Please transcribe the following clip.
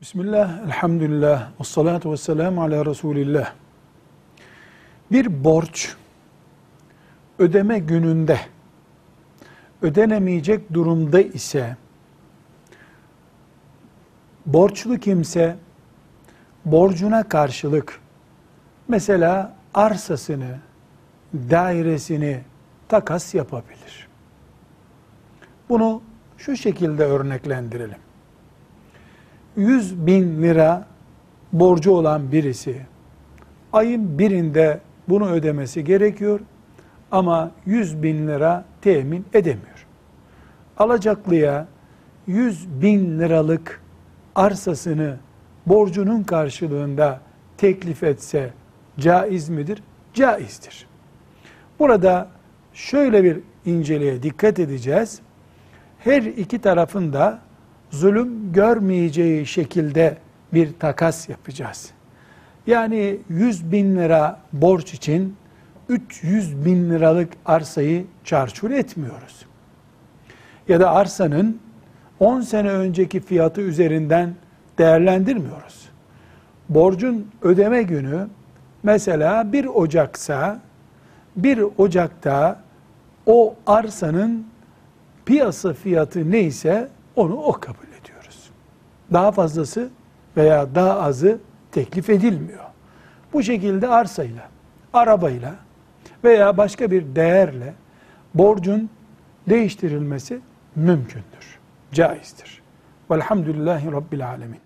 Bismillah, elhamdülillah, ve salatu ve selamu ala Resulillah. Bir borç, ödeme gününde, ödenemeyecek durumda ise, borçlu kimse, borcuna karşılık, mesela arsasını, dairesini takas yapabilir. Bunu şu şekilde örneklendirelim. 100 bin lira borcu olan birisi ayın birinde bunu ödemesi gerekiyor ama 100 bin lira temin edemiyor. Alacaklıya 100 bin liralık arsasını borcunun karşılığında teklif etse caiz midir? Caizdir. Burada şöyle bir inceleye dikkat edeceğiz. Her iki tarafın da zulüm görmeyeceği şekilde bir takas yapacağız. Yani 100 bin lira borç için 300 bin liralık arsayı çarçur etmiyoruz. Ya da arsanın 10 sene önceki fiyatı üzerinden değerlendirmiyoruz. Borcun ödeme günü mesela 1 Ocaksa 1 Ocak'ta o arsanın piyasa fiyatı neyse onu o kabul ediyoruz. Daha fazlası veya daha azı teklif edilmiyor. Bu şekilde arsayla, arabayla veya başka bir değerle borcun değiştirilmesi mümkündür, caizdir. Velhamdülillahi Rabbil Alemin.